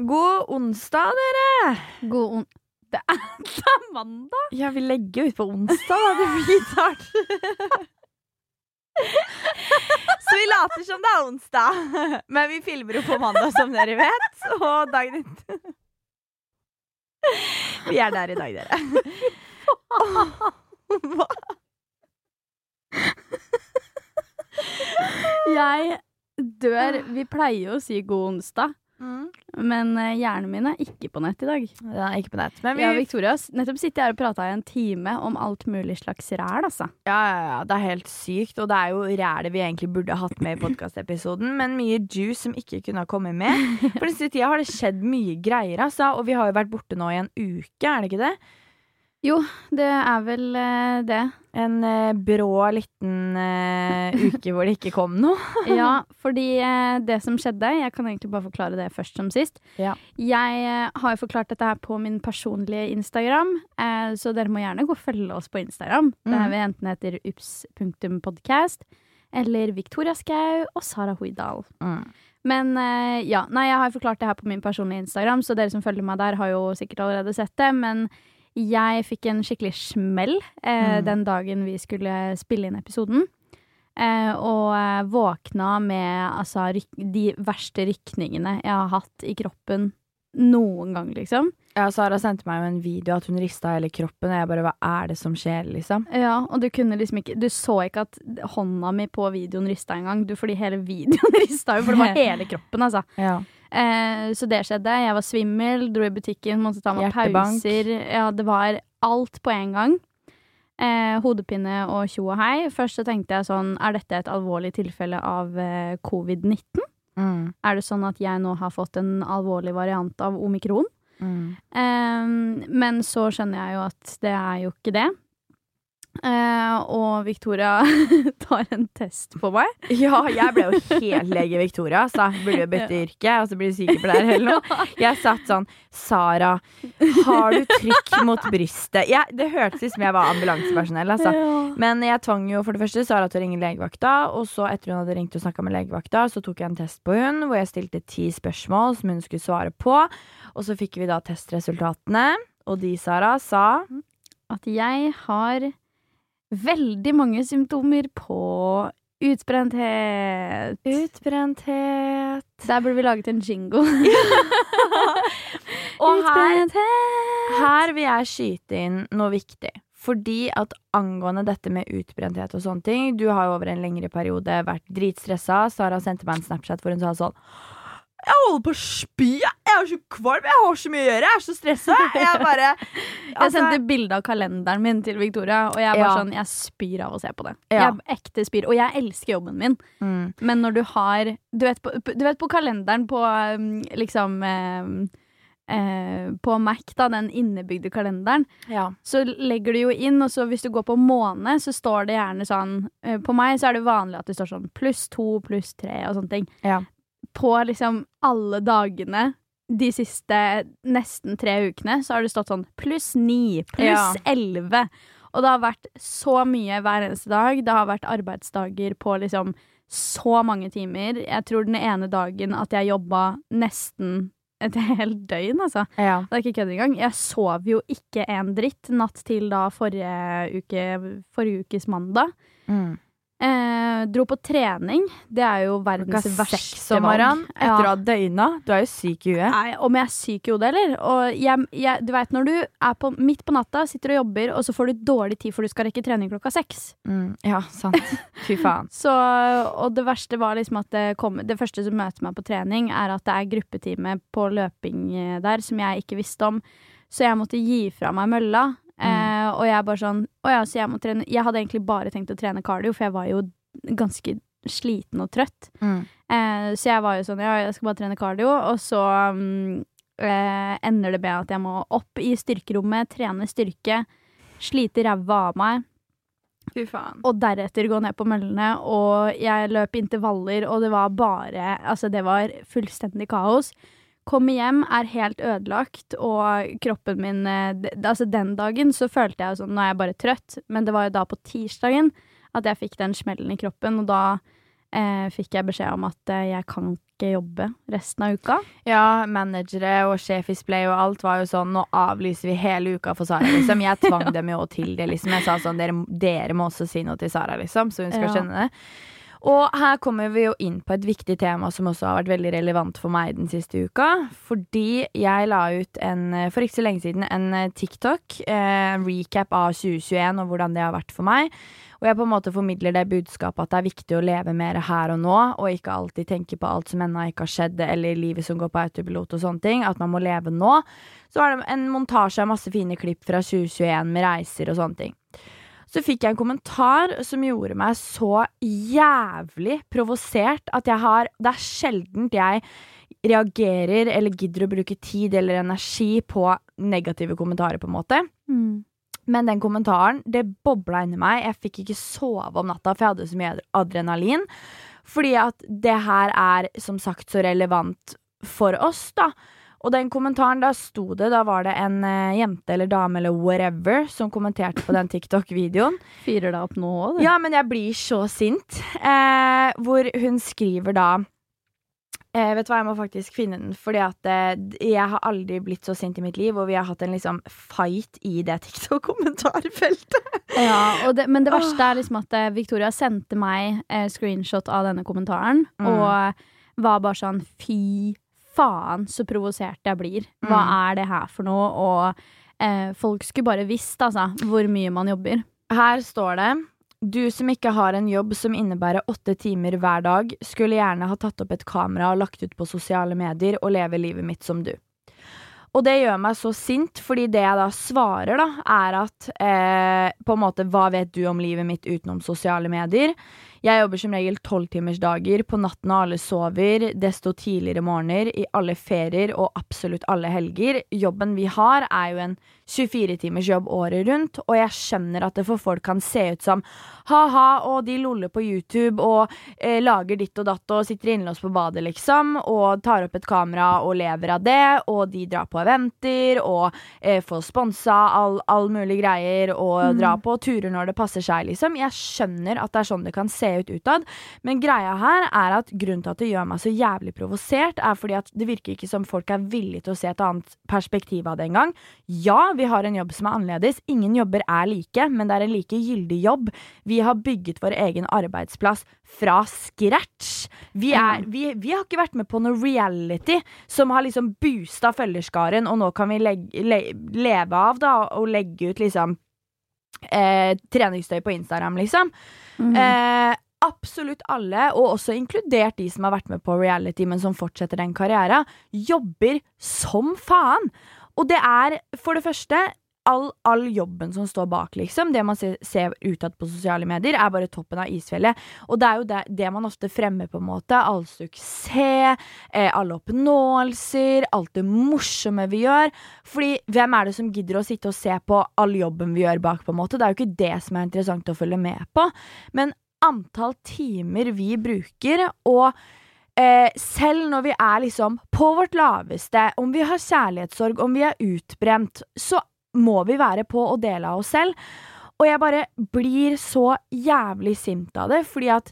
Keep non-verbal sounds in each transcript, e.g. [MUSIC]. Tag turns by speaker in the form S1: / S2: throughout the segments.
S1: God onsdag, dere!
S2: God on... Det er, [LAUGHS] det er mandag!
S1: Ja, vi legger ut på onsdag, da. Det blir [LAUGHS] rart. Så vi later som det er onsdag. Men vi filmer jo på mandag, som dere vet. Og dagen etter Vi er der i dag, dere. Hva?
S2: Jeg dør Vi pleier jo å si god onsdag, men eh, hjernen min er ikke på nett i dag.
S1: Ja, ikke på nett. Men vi
S2: Ja, Victoria nettopp sitter jeg her og prata i en time om alt mulig slags ræl, altså.
S1: Ja, ja, ja, det er helt sykt. Og det er jo rælet vi egentlig burde hatt med i podkastepisoden, men mye juice som ikke kunne ha kommet med. For den siste tida har det skjedd mye greier, altså. Og vi har jo vært borte nå i en uke, er det ikke det?
S2: Jo, det er vel eh, det.
S1: En eh, brå liten eh, uke hvor det ikke kom noe. [LAUGHS]
S2: Ja, [LAUGHS] fordi eh, det som skjedde Jeg kan egentlig bare forklare det først som sist.
S1: Ja.
S2: Jeg eh, har jo forklart dette her på min personlige Instagram, eh, så dere må gjerne gå og følge oss på Instagram. Der
S1: er
S2: vi enten heter ups.podcast eller Victoria Skau og Sara Hoidal.
S1: Mm.
S2: Men eh, ja, nei, jeg har forklart det her på min personlige Instagram, så dere som følger meg der, har jo sikkert allerede sett det. Men jeg fikk en skikkelig smell eh,
S1: Mm.
S2: den dagen vi skulle spille inn episoden. Eh, og eh, våkna med altså, de verste rykningene jeg har hatt i kroppen noen gang, liksom.
S1: Ja, Sara sendte meg jo en video at hun rista hele kroppen, og jeg bare hva er det som skjer, liksom?
S2: Ja, og du kunne liksom ikke Du så ikke at hånda mi på videoen rista engang, du, fordi hele [LAUGHS] videoen rista jo, for det var [LAUGHS] hele kroppen, altså.
S1: Ja.
S2: Eh, så det skjedde. Jeg var svimmel, dro i butikken, måtte ta meg
S1: Hjertebank.
S2: pauser. Ja, det var alt på en gang. Eh, hodepine og tjo og hei. Først så tenkte jeg sånn, er dette et alvorlig tilfelle av eh, covid-19?
S1: Mm.
S2: Er det sånn at jeg nå har fått en alvorlig variant av omikron?
S1: Mm.
S2: Eh, men så skjønner jeg jo at det er jo ikke det. Eh, og Victoria [LAUGHS] tar en test på meg.
S1: Ja, jeg ble jo helt lege Victoria, så burde jo bytte yrke, og så blir du sykepleier eller noe. [LAUGHS] Jeg satt sånn Sara, har du trykk mot brystet? Jeg, det hørtes ut som jeg var ambulansepersonell, altså. Men jeg tvang jo for det første Sara til å ringe legevakta, og så etter hun hadde ringt og snakka med legevakta, så tok jeg en test på hun, hvor jeg stilte ti spørsmål som hun skulle svare på. Og så fikk vi da testresultatene, og de, Sara, sa
S2: at jeg har veldig mange symptomer på utbrenthet.
S1: utbrenthet.
S2: Der burde vi laget en jingle. [LAUGHS]
S1: Og her! Her vil jeg skyte inn noe viktig. Fordi at angående dette med utbrenthet og sånne ting Du har jo over en lengre periode vært dritstressa. Sara sendte meg en Snapchat hvor hun sa sånn Jeg holder på å spy! Jeg er så kvalm! Jeg har så mye å gjøre! Jeg er så stressa! Jeg bare [LAUGHS]
S2: Jeg
S1: altså,
S2: sendte bilde av kalenderen min til Victoria, og jeg bare
S1: Ja.
S2: sånn, jeg spyr av å se på det.
S1: Ja.
S2: Jeg ekte spyr. Og jeg elsker jobben min,
S1: mm,
S2: men når du har Du vet på, du vet på kalenderen på um, liksom eh, eh, På Mac, da, den innebygde kalenderen,
S1: ja.
S2: så legger du jo inn, og så hvis du går på måned, så står det gjerne sånn eh, På meg så er det vanlig at det står sånn pluss to, pluss tre og sånne ting. På liksom alle dagene de siste nesten tre ukene, så har det stått sånn pluss ni, pluss
S1: Ja.
S2: Og det har vært så mye hver eneste dag. Det har vært arbeidsdager på liksom så mange timer. Jeg tror den ene dagen at jeg jobba nesten et [LAUGHS] helt døgn, altså.
S1: ja.
S2: Det er ikke kødd engang. Jeg sov jo ikke en dritt natt til da forrige uke Forrige ukes mandag.
S1: Mm.
S2: Eh, dro på trening. Det er jo verdens verste valg.
S1: etter å ha døgna. Du er jo syk i huet.
S2: Nei, om jeg er syk i hodet, eller? Jeg, jeg, du veit når du er på, midt på natta, sitter og jobber, og så får du dårlig tid for du skal rekke trening klokka seks.
S1: Mm, ja, sant. Fy faen. [LAUGHS]
S2: Så, og det verste var liksom at det, kom, det første som møter meg på trening, er at det er gruppetime på løping eh, der som jeg ikke visste om. Så jeg måtte gi fra meg mølla. Eh, og jeg bare sånn Å ja, så jeg må trene Jeg hadde egentlig bare tenkt å trene cardio, for jeg var jo ganske sliten og trøtt.
S1: Mm.
S2: Eh, så jeg var jo sånn Ja, jeg skal bare trene cardio, og så um, eh, ender det med at jeg må opp i styrkerommet, trene styrke, slite ræva av meg og deretter gå ned på møllene, og jeg løp intervaller, og det var bare Altså, det var fullstendig kaos. Kommer hjem, er helt ødelagt, og kroppen min eh, Altså, den dagen så følte jeg jo sånn Nå er jeg bare trøtt, men det var jo da på tirsdagen at jeg fikk den smellen i kroppen, og da eh, fikk jeg beskjed om at eh, jeg kan ikke jobbe resten av uka.
S1: Ja, managere og sjef i Splay og alt var jo sånn Nå avlyser vi hele uka for Sara, liksom. Jeg [LAUGHS] tvang dem jo til det, liksom. Jeg sa sånn Dere, dere må også si noe til Sara, liksom, så hun skal
S2: Ja.
S1: skjønne det. Og her kommer vi jo inn på et viktig tema som også har vært veldig relevant for meg den siste uka. Fordi jeg la ut en, for ikke så lenge siden en eh, TikTok, en recap av 2021 og hvordan det har vært for meg. Og jeg på en måte formidler det budskapet at det er viktig å leve mer her og nå, og ikke alltid tenke på alt som ennå ikke har skjedd, eller livet som går på autopilot og sånne ting. At man må leve nå. Så er det en montasje av masse fine klipp fra 2021 med reiser og sånne ting. Så fikk jeg en kommentar som gjorde meg så jævlig provosert at jeg har Det er sjeldent jeg reagerer eller gidder å bruke tid eller energi på negative kommentarer, på en måte. Men den kommentaren, det bobla inni meg. Jeg fikk ikke sove om natta, for jeg hadde så mye adrenalin. Fordi at det her er som sagt så relevant for oss, da. Og den kommentaren, da sto det Da var det en uh, jente eller dame eller whatever som kommenterte på den TikTok-videoen.
S2: Fyrer deg opp nå òg,
S1: Ja, men jeg blir så sint. Eh, hvor hun skriver da eh, Vet du hva, jeg må faktisk finne den, fordi at eh, jeg har aldri blitt så sint i mitt liv, og vi har hatt en liksom fight i det TikTok-kommentarfeltet. [LAUGHS]
S2: Ja, det, men det verste er liksom at eh, Victoria sendte meg eh, screenshot av denne kommentaren,
S1: Mm.
S2: og var bare sånn fy faen så provosert jeg blir. Hva
S1: Mm.
S2: er det her for noe? Og eh, folk skulle bare visst, altså, hvor mye man jobber.
S1: Her står det du som ikke har en jobb som innebærer åtte timer hver dag, skulle gjerne ha tatt opp et kamera og lagt ut på sosiale medier og leve livet mitt som du. Og det gjør meg så sint, fordi det jeg da svarer, da, er at eh, på en måte, hva vet du om livet mitt utenom sosiale medier? Jeg jobber som regel tolvtimersdager på natten når alle sover, desto tidligere morgener, i alle ferier og absolutt alle helger. Jobben vi har, er jo en 24-timers jobb året rundt, og jeg skjønner at det for folk kan se ut som ha-ha, og de loller på YouTube og eh, lager ditt og datt og sitter innlåst på badet, liksom, og tar opp et kamera og lever av det, og de drar på eventer og eh, får sponsa all, all mulig greier og drar på turer når det passer seg, liksom. Jeg skjønner at det er sånn det kan se ut utad, men greia her er at grunnen til at det gjør meg så jævlig provosert, er fordi at det virker ikke som folk er villige til å se et annet perspektiv av det engang. Ja, vi har en jobb som er annerledes. Ingen jobber er like, men det er en like gyldig jobb. Vi har bygget vår egen arbeidsplass fra scratch. Vi, er, vi, vi har ikke vært med på noe reality som har liksom boosta følgerskaren, og nå kan vi legge, le, leve av da, og legge ut liksom eh, treningstøy på Instagram, liksom. Eh, absolutt alle, og også inkludert de som har vært med på reality, men som fortsetter den karrieren, jobber som faen. Og det er for det første all, all jobben som står bak, liksom. Det man ser, ser utad på sosiale medier, er bare toppen av isfjellet. Og det er jo det, det man ofte fremmer, på en måte. All suksess, eh, alle oppnåelser, alt det morsomme vi gjør. Fordi hvem er det som gidder å sitte og se på all jobben vi gjør bak, på en måte? Det er jo ikke det som er interessant å følge med på. Men antall timer vi bruker, og eh, selv når vi er liksom på vårt laveste, om vi har kjærlighetssorg, om vi er utbrent, så må vi være på og dele av oss selv. Og jeg bare blir så jævlig sint av det, fordi at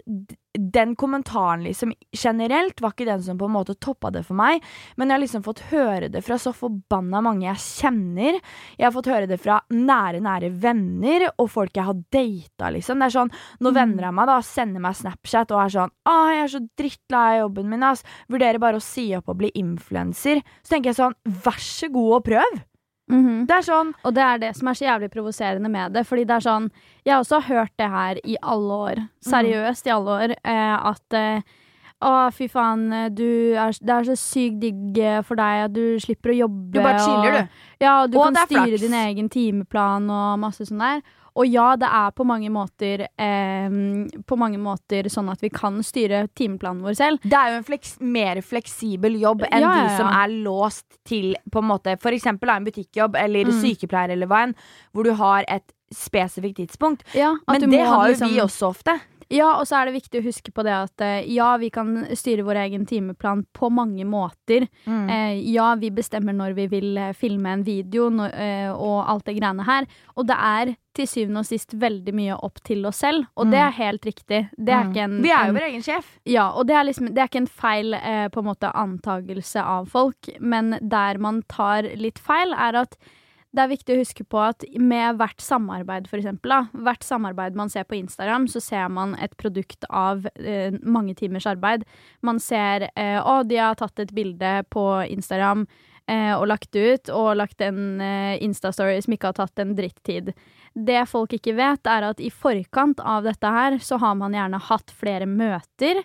S1: den kommentaren liksom generelt var ikke den som på en måte toppa det for meg, men jeg har liksom fått høre det fra så forbanna mange jeg kjenner. Jeg har fått høre det fra nære, nære venner og folk jeg har data, liksom. Det er sånn, når venner av meg da sender meg Snapchat og er sånn 'Å, jeg er så drittlei av jobben min, ass. Vurderer bare å si opp og bli influenser', så tenker jeg sånn, vær så god og prøv.
S2: Mhm.
S1: Det er sånn
S2: Og det er det som er så jævlig provoserende med det. Fordi det er sånn Jeg har også hørt det her i alle år. Seriøst i alle år. Eh, at eh, å, fy faen, du er, det er så sykt digg eh, for deg at du slipper å jobbe.
S1: Du bare chiller,
S2: og,
S1: du.
S2: Ja, og du
S1: Og
S2: kan styre
S1: flaks.
S2: din egen timeplan og masse sånn der. Og ja, det er på mange måter eh, På mange måter sånn at vi kan styre timeplanen vår selv.
S1: Det er jo en fleks, mer fleksibel jobb enn
S2: Ja, ja,
S1: de som er låst til på en måte, for eksempel en butikkjobb eller
S2: Mm.
S1: sykepleier eller hva enn, hvor du har et spesifikt tidspunkt.
S2: Ja,
S1: Men det har jo
S2: liksom-
S1: vi også ofte.
S2: Ja, og så er det viktig å huske på det at eh, ja, vi kan styre vår egen timeplan på mange måter.
S1: Mm.
S2: Eh, ja, vi bestemmer når vi vil eh, filme en video når, eh, og alt det greiene her. Og det er til syvende og sist veldig mye opp til oss selv, og det er helt riktig. Det er
S1: Mm.
S2: ikke en
S1: Vi er jo vår egen sjef.
S2: Ja, og det er, liksom, det er ikke en feil eh, på en måte antagelse av folk, men der man tar litt feil, er at det er viktig å huske på at med hvert samarbeid, for eksempel, da, hvert samarbeid man ser på Instagram, så ser man et produkt av eh, mange timers arbeid. Man ser eh, å, de har tatt et bilde på Instagram eh, og lagt det ut, og lagt en eh, Instastory som ikke har tatt en drittid. Det folk ikke vet, er at i forkant av dette her, så har man gjerne hatt flere møter.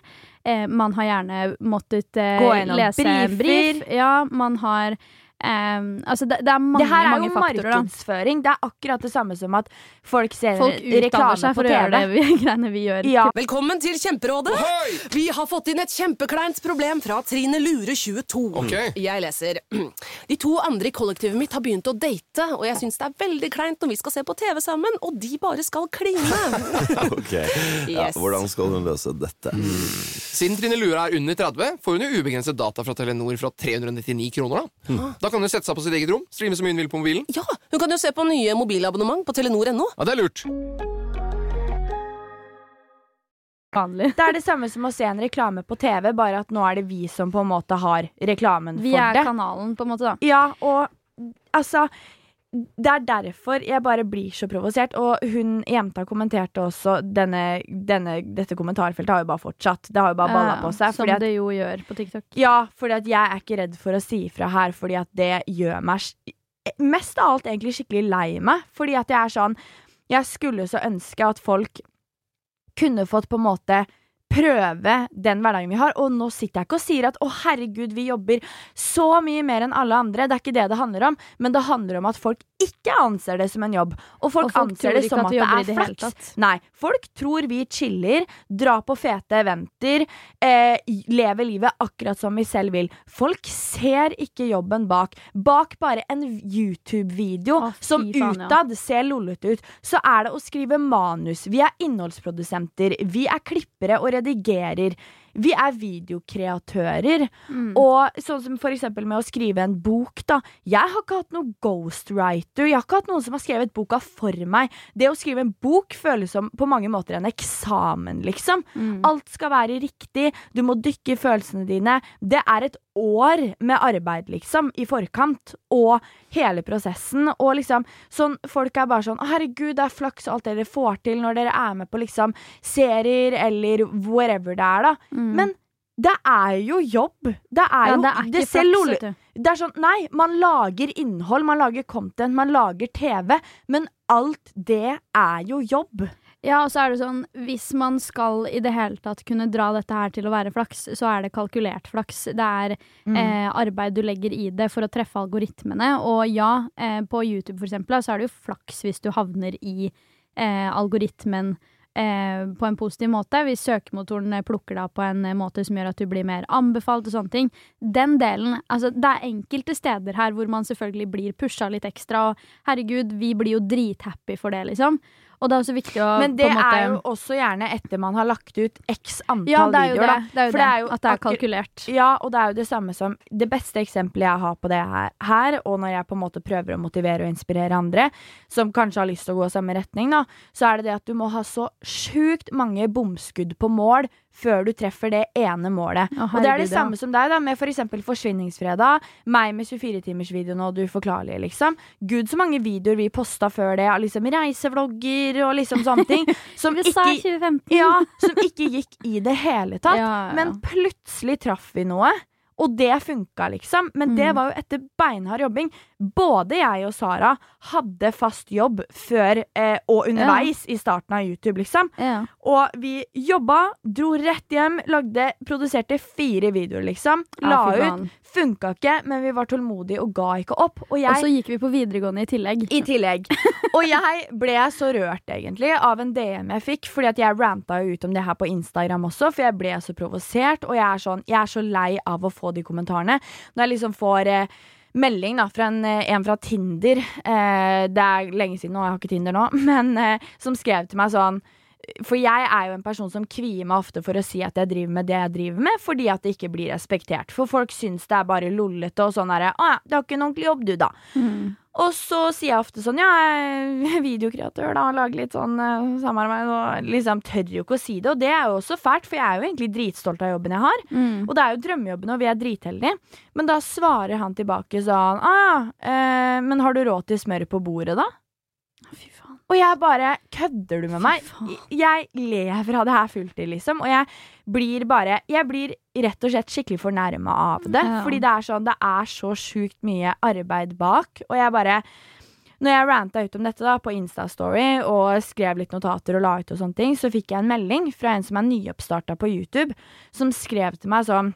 S2: Eh, man har gjerne måttet eh, lese en
S1: briefer.
S2: brief. Ja, man har eh, Altså, det, det er mange,
S1: det her er
S2: mange
S1: jo
S2: faktorer, da.
S1: markedsføring. Det er akkurat det samme som at folk ser
S2: Folk
S1: reklame
S2: seg for å gjøre det vi, [LAUGHS] greiene vi gjør.
S1: Ja,
S3: Velkommen til Kjemperådet!
S4: Ohoi!
S3: Vi har fått inn et kjempekleint problem fra Trine Lure 22.
S4: Okay.
S3: Jeg leser [CLEARS THROAT] De to andre i kollektivet mitt har begynt å date, og jeg syns det er veldig kleint når vi skal se på TV sammen, og de bare skal kline. [LAUGHS]
S5: Ok, ja, Hvordan skal hun løse dette?
S4: Siden Trine Lure er under 30, får hun jo ubegrenset data fra Telenor fra 399 kroner. Da Da kan hun sette seg på sitt eget rom, streame så mye hun vil på mobilen.
S3: Ja, hun kan jo se på nye mobilabonnement på telenor.no.
S4: Ja, det er lurt.
S2: Vanlig.
S1: Det er det samme som å se en reklame på TV, bare at nå er det vi som på en måte har reklamen
S2: Vi
S1: for
S2: er kanalen, på en måte, da.
S1: Ja, og altså det er derfor jeg bare blir så provosert. Og hun jenta kommenterte også denne, denne, Dette kommentarfeltet har jo bare fortsatt. Det har jo bare balla på seg.
S2: som
S1: at,
S2: det jo gjør på TikTok.
S1: ja, fordi at jeg er ikke redd for å si ifra her, fordi at det gjør meg mest av alt egentlig skikkelig lei meg. Fordi at jeg er sånn Jeg skulle så ønske at folk kunne fått på en måte prøve den hverdagen vi har. Og nå sitter jeg ikke og sier at å herregud, vi jobber så mye mer enn alle andre. Det er ikke det det handler om, men det handler om at folk ikke anser det som en jobb. Og folk,
S2: Og folk
S1: anser det som
S2: at
S1: det er flaks. Nei, folk tror vi chiller, drar på fete eventer, eh, lever livet akkurat som vi selv vil. Folk ser ikke jobben bak. Bak bare en YouTube-video som
S2: faen, ja.
S1: utad ser lollete ut, så er det å skrive manus. Vi er innholdsprodusenter, vi er klippere og redigerer. Vi er videokreatører.
S2: Mm.
S1: Og sånn som for eksempel med å skrive en bok, da. Jeg har ikke hatt noen ghostwriter. Jeg har ikke hatt noen som har skrevet boka for meg. Det å skrive en bok føles som på mange måter en eksamen, liksom.
S2: Mm.
S1: Alt skal være riktig, du må dykke i følelsene dine. Det er et år med arbeid, liksom, i forkant, og hele prosessen. Og liksom, sånn, folk er bare sånn «Å, Herregud, det er flaks alt dere får til når dere er med på liksom serier eller whatever det er, da.
S2: Mm.
S1: Men det er jo jobb. Det er
S2: ja,
S1: jo
S2: det er
S1: ser
S2: flaks,
S1: det er sånn, nei, man lager innhold, man lager content, man lager TV, men alt det er jo jobb.
S2: Ja, og så er det sånn, hvis man skal i det hele tatt kunne dra dette her til å være flaks, så er det kalkulert flaks. Det er
S1: Mm.
S2: eh, arbeid du legger i det for å treffe algoritmene. Og ja, eh, på YouTube for eksempel, så er det jo flaks hvis du havner i eh, algoritmen eh, på en positiv måte. Hvis søkemotoren eh, plukker deg på en eh, måte som gjør at du blir mer anbefalt og sånne ting. Den delen, altså det er enkelte steder her hvor man selvfølgelig blir pusha litt ekstra, og herregud, vi blir jo drithappy for det, liksom. Og det er også viktig å
S1: Men det
S2: måte,
S1: er jo også gjerne etter man har lagt ut x antall
S2: ja, det er jo
S1: videoer,
S2: det. Det er jo det,
S1: det er jo
S2: at det er kalkulert.
S1: Ja, og det er jo det samme som Det beste eksempelet jeg har på det her, her, og når jeg på en måte prøver å motivere og inspirere andre, som kanskje har lyst til å gå samme retning, da, så er det det at du må ha så sjukt mange bomskudd på mål før du treffer det ene målet.
S2: Å,
S1: og det er det samme som deg, da, med f.eks. Forsvinningsfredag. Meg med 24-timersvideoen og Du uforklarlige, liksom. Gud, så mange videoer vi posta før det av liksom reisevlogger og liksom sånne ting. [LAUGHS] Som ikke,
S2: 2015.
S1: ja, som ikke gikk i det hele tatt. [LAUGHS]
S2: Ja, ja.
S1: Men plutselig traff vi noe. Og det funka, liksom. Men det
S2: Mm.
S1: var jo etter beinhard jobbing. Både jeg og Sara hadde fast jobb før eh, og underveis i starten av YouTube, liksom.
S2: Ja.
S1: Og vi jobba, dro rett hjem, lagde, produserte fire videoer, liksom. La
S2: ja,
S1: ut. Funka ikke, men vi var tålmodige og ga ikke opp. Og
S2: Og så gikk vi på videregående i tillegg.
S1: i tillegg. Og jeg ble så rørt, egentlig, av en DM jeg fikk. Fordi at jeg ranta jo ut om det her på Instagram også, for jeg ble så provosert. Og jeg er, sånn, jeg er så lei av å få de kommentarene. Når jeg liksom får eh, melding da, fra en, eh, en fra Tinder eh, Det er lenge siden nå, jeg har ikke Tinder nå, [LAUGHS] men eh, som skrev til meg sånn for jeg er jo en person som kvier meg ofte for å si at jeg driver med det jeg driver med, fordi at det ikke blir respektert. For folk syns det er bare lollete og sånn herre Å ja, du har ikke en ordentlig jobb, du, da.
S2: Mm.
S1: Og så sier jeg ofte sånn, ja, jeg er videokreatør, da, lager litt sånn eh, samarbeid, og liksom tør jo ikke å si det. Og det er jo også fælt, for jeg er jo egentlig dritstolt av jobben jeg har.
S2: Mm.
S1: Og det er jo drømmejobben, og vi er dritheldige. Men da svarer han tilbake sånn, ah, eh, men har du råd til smør på bordet, da? Og jeg bare Kødder du med meg? Jeg lever av det her fulltid, liksom. Og jeg blir bare Jeg blir rett og slett skikkelig fornærma av det.
S2: Ja.
S1: Fordi det er sånn Det er så sjukt mye arbeid bak. Og jeg bare når jeg ranta ut om dette da på Instastory og skrev litt notater og la ut, og sånne ting, så fikk jeg en melding fra en som er nyoppstarta på YouTube, som skrev til meg sånn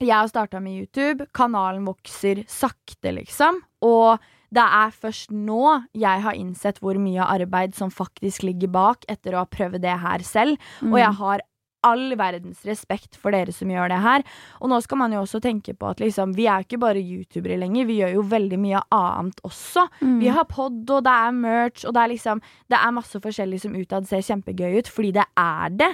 S1: Jeg har starta med YouTube, kanalen vokser sakte, liksom. Og det er først nå jeg har innsett hvor mye arbeid som faktisk ligger bak, etter å ha prøvd det her selv. Og jeg har all verdens respekt for dere som gjør det her. Og nå skal man jo også tenke på at liksom, vi er jo ikke bare youtubere lenger, vi gjør jo veldig mye annet også.
S2: Mm.
S1: Vi har pod, og det er merch, og det er liksom Det er masse forskjellig som utad ser kjempegøy ut, fordi det er det.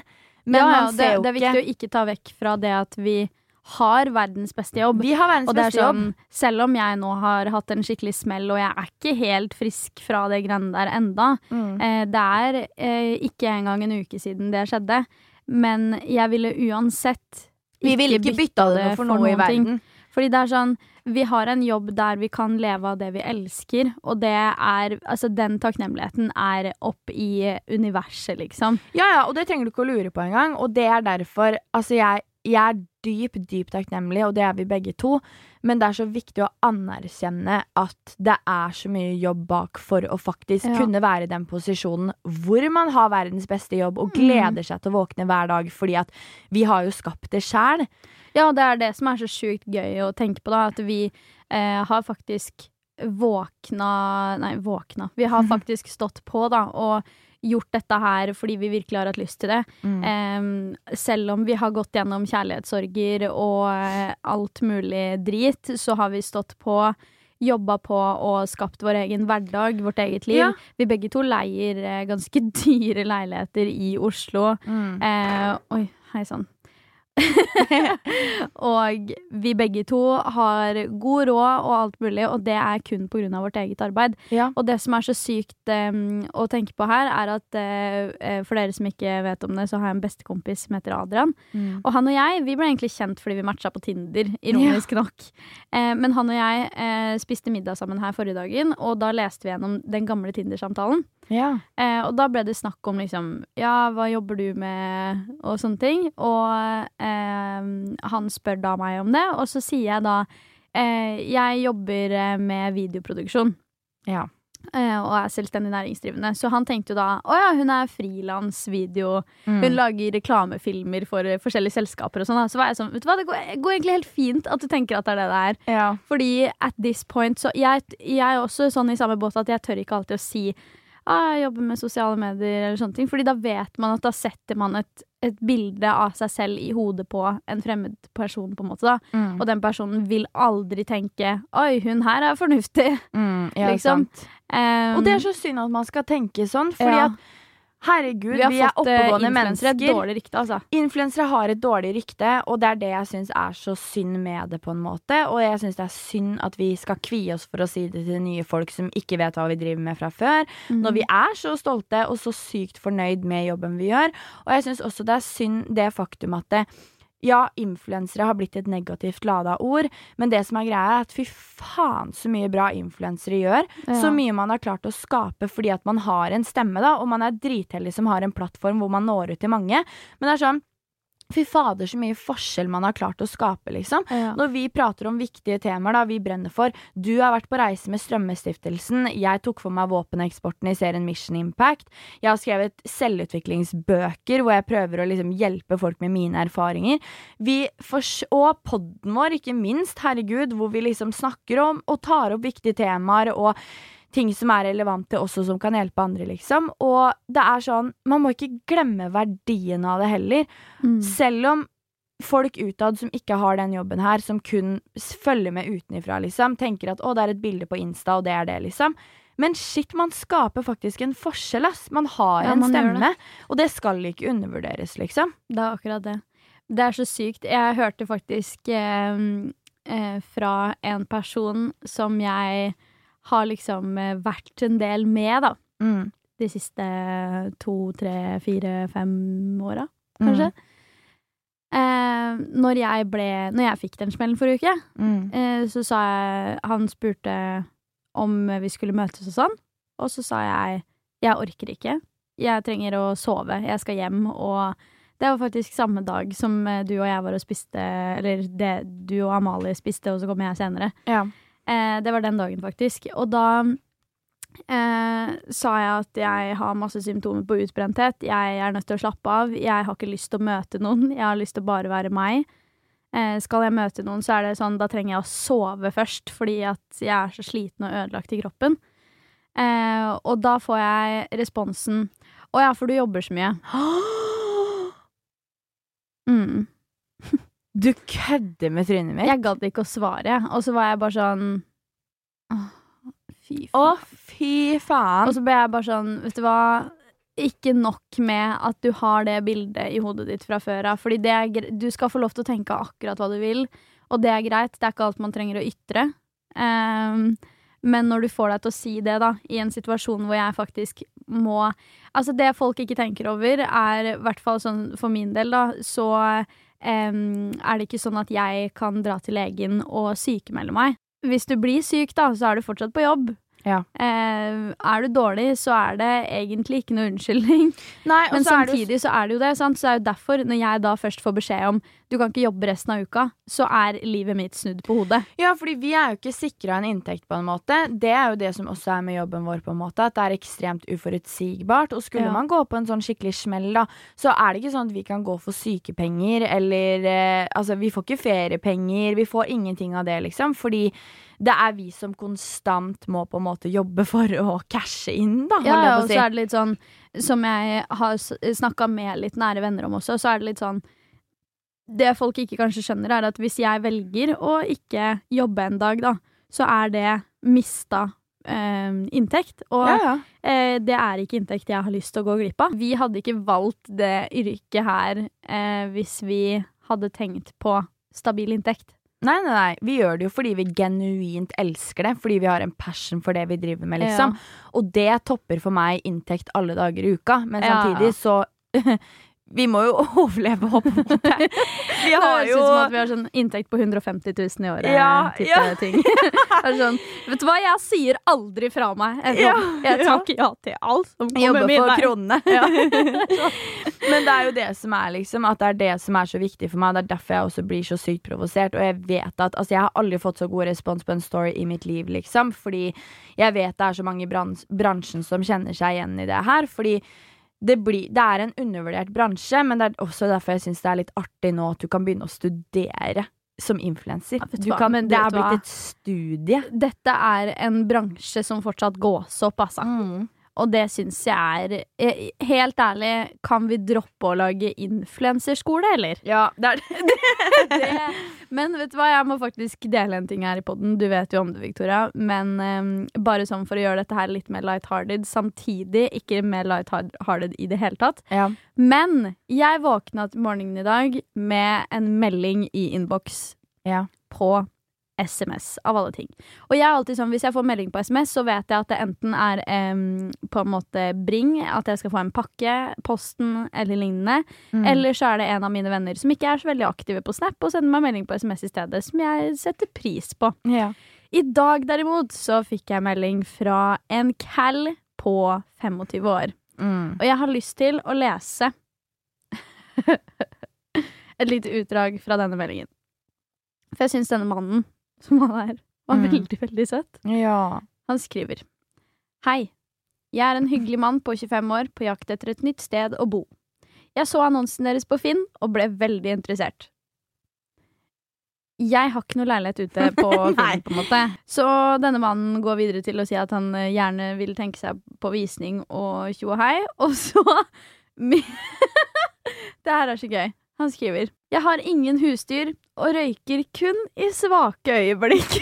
S1: Men
S2: ja, ja,
S1: man
S2: det,
S1: jo ikke
S2: det er viktig å ikke ta vekk fra det at vi har verdens beste jobb.
S1: Vi har verdens
S2: er
S1: beste jobb.
S2: sånn, selv om jeg nå har hatt en skikkelig smell, og jeg er ikke helt frisk fra det greiene der enda,
S1: Mm.
S2: eh, det er eh, ikke engang en uke siden det skjedde, men jeg ville uansett
S1: Vi ville ikke bytta det for noe i
S2: verden. ting. Fordi det er sånn, vi har en jobb der vi kan leve av det vi elsker, og det er, altså den takknemligheten er opp i universet, liksom.
S1: Ja, ja, og det trenger du ikke å lure på engang. Og det er derfor Altså, jeg, jeg er dypt, dypt takknemlig, og det er vi begge to. Men det er så viktig å anerkjenne at det er så mye jobb bak for å faktisk
S2: Ja.
S1: kunne være i den posisjonen hvor man har verdens beste jobb og gleder seg til å våkne hver dag, fordi at vi har jo skapt det sjæl.
S2: Ja, det er det som er så sjukt gøy å tenke på, da. At vi eh, har faktisk våkna Nei, våkna. Vi har [LAUGHS] faktisk stått på, da, og gjort dette her fordi vi virkelig har hatt lyst til det.
S1: Mm.
S2: Eh, selv om vi har gått gjennom kjærlighetssorger og eh, alt mulig drit, så har vi stått på. Jobba på og skapt vår egen hverdag, vårt eget liv.
S1: Ja.
S2: Vi begge to leier eh, ganske [LAUGHS] dyre leiligheter i Oslo.
S1: Mm.
S2: Eh, oi, hei sann. [LAUGHS] og vi begge to har god råd og alt mulig, og det er kun av vårt eget arbeid.
S1: Ja.
S2: Og det som er så sykt um, å tenke på her, er at eh, for dere som ikke vet om det, så har jeg en bestekompis som heter Adrian.
S1: Mm.
S2: Og han og jeg vi ble egentlig kjent fordi vi matcha på Tinder, ironisk nok. Uh, men han og jeg uh, spiste middag sammen her forrige dagen, og da leste vi gjennom den gamle Tinder-samtalen.
S1: Ja.
S2: Eh, og da ble det snakk om liksom Ja, hva jobber du med? Og sånne ting. Og eh, han spør da meg om det, og så sier jeg da eh, Jeg jobber eh, med videoproduksjon.
S1: Ja.
S2: Eh, og er selvstendig næringsdrivende. Så han tenkte jo da å ja, hun er frilansvideo.
S1: Mm.
S2: Hun lager reklamefilmer for eh, forskjellige selskaper og sånn. Så var jeg sånn, vet du hva, det går, går egentlig helt fint at du tenker at det er det det er.
S1: Ja.
S2: Fordi at this point så jeg, jeg er også sånn i samme båt at jeg tør ikke alltid å si ah, jeg jobber med sosiale medier eller sånne ting. Fordi da vet man at da setter man et, et bilde av seg selv i hodet på en fremmed person, på en måte. da.
S1: Mm.
S2: Og den personen vil aldri tenke 'oi, hun her er fornuftig'.
S1: Mm, ja,
S2: liksom. Um,
S1: Og det er så synd at man skal tenke sånn, fordi
S2: ja.
S1: at Herregud,
S2: Vi
S1: vi er
S2: eh,
S1: oppegående mennesker.
S2: dårlig rykte, altså.
S1: Influensere har et dårlig rykte, og det er det jeg syns er så synd med det, på en måte. Og jeg syns det er synd at vi skal kvie oss for å si det til nye folk som ikke vet hva vi driver med fra før, når vi er så stolte og så sykt fornøyd med jobben vi gjør. Og jeg syns også det er synd det faktum at det, ja, influensere har blitt et negativt lada ord, men det som er greia, er at fy faen så mye bra influensere gjør.
S2: Ja.
S1: Så mye man har klart å skape fordi at man har en stemme, da, og man er dritheldig som har en plattform hvor man når ut til mange. Men det er sånn Fy fader, så mye forskjell man har klart å skape, liksom.
S2: Ja.
S1: Når vi prater om viktige temaer da vi brenner for Du har vært på reise med Strømmestiftelsen. Jeg tok for meg våpeneksporten i serien Mission Impact. Jeg har skrevet selvutviklingsbøker hvor jeg prøver å liksom hjelpe folk med mine erfaringer. Og podden vår, ikke minst, herregud, hvor vi liksom snakker om og tar opp viktige temaer og ting som er relevante også, som kan hjelpe andre, liksom. Og det er sånn, man må ikke glemme verdien av det heller.
S2: Mm.
S1: Selv om folk utad som ikke har den jobben her, som kun følger med utenifra, liksom, tenker at å, det er et bilde på Insta, og det er det, liksom. Men shit, man skaper faktisk en forskjell, ass. Man har
S2: Ja,
S1: en
S2: man stemme,
S1: stemme, og det skal ikke undervurderes, liksom.
S2: Det er akkurat det. Det er så sykt. Jeg hørte faktisk eh, eh, fra en person som jeg har liksom eh, vært en del med, da.
S1: Mm.
S2: De siste to, tre, fire, fem åra, kanskje. Eh, når jeg ble Når jeg fikk den smellen forrige uke,
S1: Mm.
S2: eh, så sa jeg Han spurte om vi skulle møtes og sånn, og så sa jeg jeg orker ikke. Jeg trenger å sove. Jeg skal hjem. Og det var faktisk samme dag som eh, du og jeg var og spiste Eller det du og Amalie spiste, og så kom jeg senere.
S1: Ja.
S2: Eh, det var den dagen, faktisk. Og da eh, sa jeg at jeg har masse symptomer på utbrenthet. Jeg er nødt til å slappe av. Jeg har ikke lyst til å møte noen. Jeg har lyst til å bare være meg. Eh, skal jeg møte noen, så er det sånn, da trenger jeg å sove først, fordi at jeg er så sliten og ødelagt i kroppen. Eh, og da får jeg responsen Å ja, for du jobber så mye. [GASPS] Mm. [LAUGHS]
S1: Du kødder med trynet mitt?
S2: Jeg gadd ikke å svare, og så var jeg bare sånn Åh, Fy
S1: Å,
S2: faen.
S1: fy faen.
S2: Og så ble jeg bare sånn, vet du hva Ikke nok med at du har det bildet i hodet ditt fra før av. Fordi er, du skal få lov til å tenke akkurat hva du vil, og det er greit. Det er ikke alt man trenger å ytre. Um, men når du får deg til å si det, da, i en situasjon hvor jeg faktisk må Altså, det folk ikke tenker over, er i hvert fall sånn for min del, da, så er det ikke sånn at jeg kan dra til legen og sykemelde meg. Hvis du blir syk, da, så er du fortsatt på jobb.
S1: Ja.
S2: Eh, er du dårlig, så er det egentlig ikke noe unnskyldning. [LAUGHS]
S1: Nei,
S2: Men samtidig så er det jo det. Sant? Så det er jo derfor, når jeg da først får beskjed om du kan ikke jobbe resten av uka, så er livet mitt snudd på hodet.
S1: Ja, fordi vi er jo ikke sikra en inntekt, på en måte. Det er jo det som også er med jobben vår, på en måte. At det er ekstremt uforutsigbart. Og skulle
S2: Ja.
S1: man gå på en sånn skikkelig smell, da, så er det ikke sånn at vi kan gå for sykepenger, eller eh, Altså, vi får ikke feriepenger, vi får ingenting av det, liksom. Fordi det er vi som konstant må på en måte jobbe for å cashe inn, da,
S2: Ja, ja, og
S1: si.
S2: så er det litt sånn, som jeg har snakka med litt nære venner om også, så er det litt sånn Det folk ikke kanskje skjønner, er at hvis jeg velger å ikke jobbe en dag, da, så er det mista Uh, inntekt. Og
S1: Ja, ja.
S2: Uh, det er ikke inntekt jeg har lyst til å gå glipp av. Vi hadde ikke valgt det yrket her uh, hvis vi hadde tenkt på stabil inntekt.
S1: Nei, nei, nei. Vi gjør det jo fordi vi genuint elsker det. Fordi vi har en passion for det vi driver med, liksom. Og det topper for meg inntekt alle dager i uka. Men
S2: Ja.
S1: samtidig så [LAUGHS] Vi må jo [LAUGHS] overleve, på en måte. Vi
S2: Det
S1: har
S2: høres
S1: jo
S2: ut som at vi har sånn inntekt på 150 000 i året.
S1: Ja, ja.
S2: ting. [LAUGHS] Det er sånn, vet du hva, jeg sier aldri fra meg. Jeg,
S1: Ja,
S2: jeg
S1: ja.
S2: takker ja til alt som kommer min
S1: for
S2: vei.
S1: kronene. [LAUGHS] Men det er jo det som er liksom At det er det som er så viktig for meg. Det er derfor jeg også blir så sykt provosert. Og jeg vet at Altså, jeg har aldri fått så god respons på en story i mitt liv, liksom. Fordi jeg vet det er så mange i brans bransjen som kjenner seg igjen i det her. Fordi det, blir, det er en undervurdert bransje, men det er også derfor jeg syns det er litt artig nå at du kan begynne å studere som influenser.
S2: Ja,
S1: det er blitt et studie.
S2: Dette er en bransje som fortsatt gås opp, altså.
S1: Mm.
S2: Og det syns jeg er eh, Helt ærlig, kan vi droppe å lage influenserskole, eller?
S1: Ja, det er det. [LAUGHS] [LAUGHS]
S2: det. Men vet du hva, jeg må faktisk dele en ting her i poden. Du vet jo om det, Victoria. Men um, bare sånn for å gjøre dette her litt mer lighthearted, samtidig ikke mer lighthearted i det hele tatt.
S1: Ja.
S2: Men jeg våkna til morgenen i dag med en melding i innboks
S1: Ja.
S2: på SMS, av alle ting. Og jeg er alltid sånn, hvis jeg får melding på SMS, så vet jeg at det enten er em, på en måte bring, at jeg skal få en pakke, posten eller lignende.
S1: Mm.
S2: Eller så er det en av mine venner som ikke er så veldig aktive på Snap, og sender meg melding på SMS i stedet, som jeg setter pris på.
S1: Ja.
S2: I dag derimot så fikk jeg melding fra en cal på 25 år.
S1: Mm.
S2: Og jeg har lyst til å lese [LAUGHS] et lite utdrag fra denne meldingen. For jeg syns denne mannen, som han er, var
S1: Mm.
S2: veldig, veldig søt.
S1: ja.
S2: Han skriver Hei. Jeg er en hyggelig mann på 25 år på jakt etter et nytt sted å bo. Jeg så annonsen deres på Finn og ble veldig interessert. Jeg har ikke noe leilighet ute [LAUGHS] på Finn, på en måte. Så denne mannen går videre til å si at han eh, gjerne vil tenke seg på visning og tjo og hei. Og så [LAUGHS] [LAUGHS] Det her er så gøy. Han skriver Jeg har ingen husdyr og røyker kun i svake øyeblikk.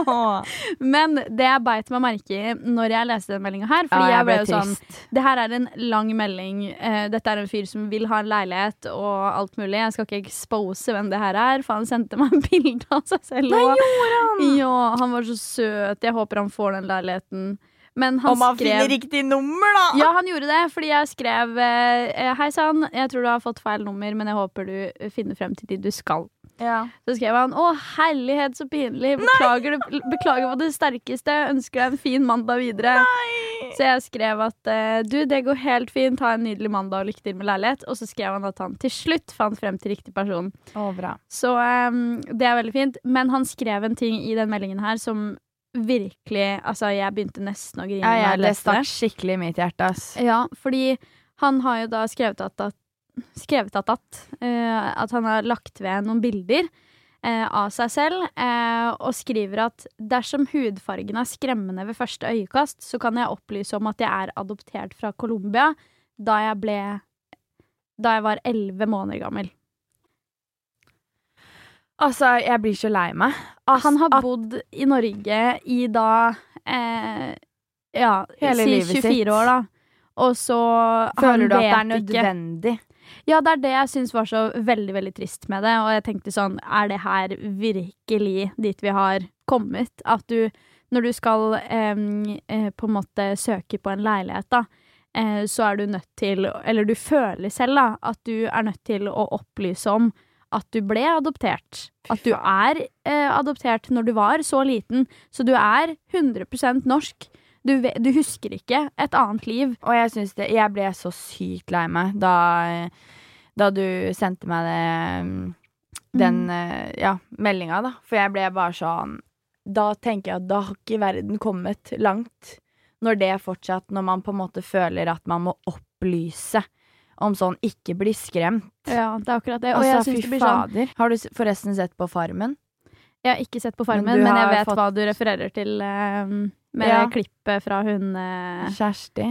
S2: [LAUGHS] Men det jeg beit meg merke i når jeg leste den meldinga her Fordi
S1: Ja,
S2: jeg ble jo sånn Det her er en lang melding. Eh, dette er en fyr som vil ha en leilighet og alt mulig. Jeg skal ikke expose hvem det her er, for han sendte meg [LAUGHS] bilde av seg selv. Nei, gjorde han? Ja, han var så søt. Jeg håper han får den leiligheten. Men han
S1: Om han
S2: skrev
S1: finner riktig nummer, da!
S2: ja, han gjorde det, fordi jeg skrev eh, Hei sann, jeg tror du har fått feil nummer, men jeg håper du finner frem til de du skal.
S1: Ja.
S2: Så skrev han Å, herlighet, så pinlig. Beklager, du, beklager på det sterkeste. Ønsker deg en fin mandag videre. Så jeg skrev at eh, du, det går helt fint. Ha en nydelig mandag og lykke til med leilighet. Og så skrev han at han til slutt fant frem til riktig person.
S1: Å, bra.
S2: Så um, det er veldig fint. Men han skrev en ting i den meldingen her som virkelig Altså, jeg begynte nesten å grine.
S1: Ja, ja, det stakk skikkelig i mitt hjerte, ass.
S2: ja, fordi han har jo da skrevet at, at, skrevet at, at, uh, at han har lagt ved noen bilder uh, av seg selv, uh, og skriver at dersom hudfargen er skremmende ved første øyekast, så kan jeg opplyse om at jeg er adoptert fra Colombia da jeg ble Da jeg var elleve måneder gammel.
S1: Altså, jeg blir så lei meg. Altså,
S2: Han har bodd i Norge i da eh, Ja,
S1: Hele
S2: si
S1: livet
S2: 24
S1: sitt.
S2: år, da. Og så
S1: Føler du at det er
S2: nødvendig? ikke-? Ja, det er det jeg syns var så veldig veldig trist med det. Og jeg tenkte sånn, er det her virkelig dit vi har kommet? At du, når du skal eh, på en måte søke på en leilighet, da, eh, så er du nødt til Eller du føler selv, da, at du er nødt til å opplyse om at du ble adoptert. At du er eh, adoptert når du var så liten. Så du er 100% norsk. Du, du husker ikke et annet liv.
S1: Og jeg syns det Jeg ble så sykt lei meg da, da du sendte meg det mm, Den mm. ja, meldinga, da. For jeg ble bare sånn Da tenker jeg at da har ikke verden kommet langt. Når det fortsatt Når man på en måte føler at man må opplyse om sånn ikke bli skremt.
S2: Ja, det er akkurat det. Og jeg
S1: Altså,
S2: synes
S1: syns
S2: det blir sånn.
S1: Har du forresten sett på Farmen?
S2: Jeg har ikke sett på Farmen,
S1: Men
S2: men, jeg vet
S1: fått-
S2: hva du refererer til eh, med
S1: Ja.
S2: klippet fra hun uh...
S1: Kjersti?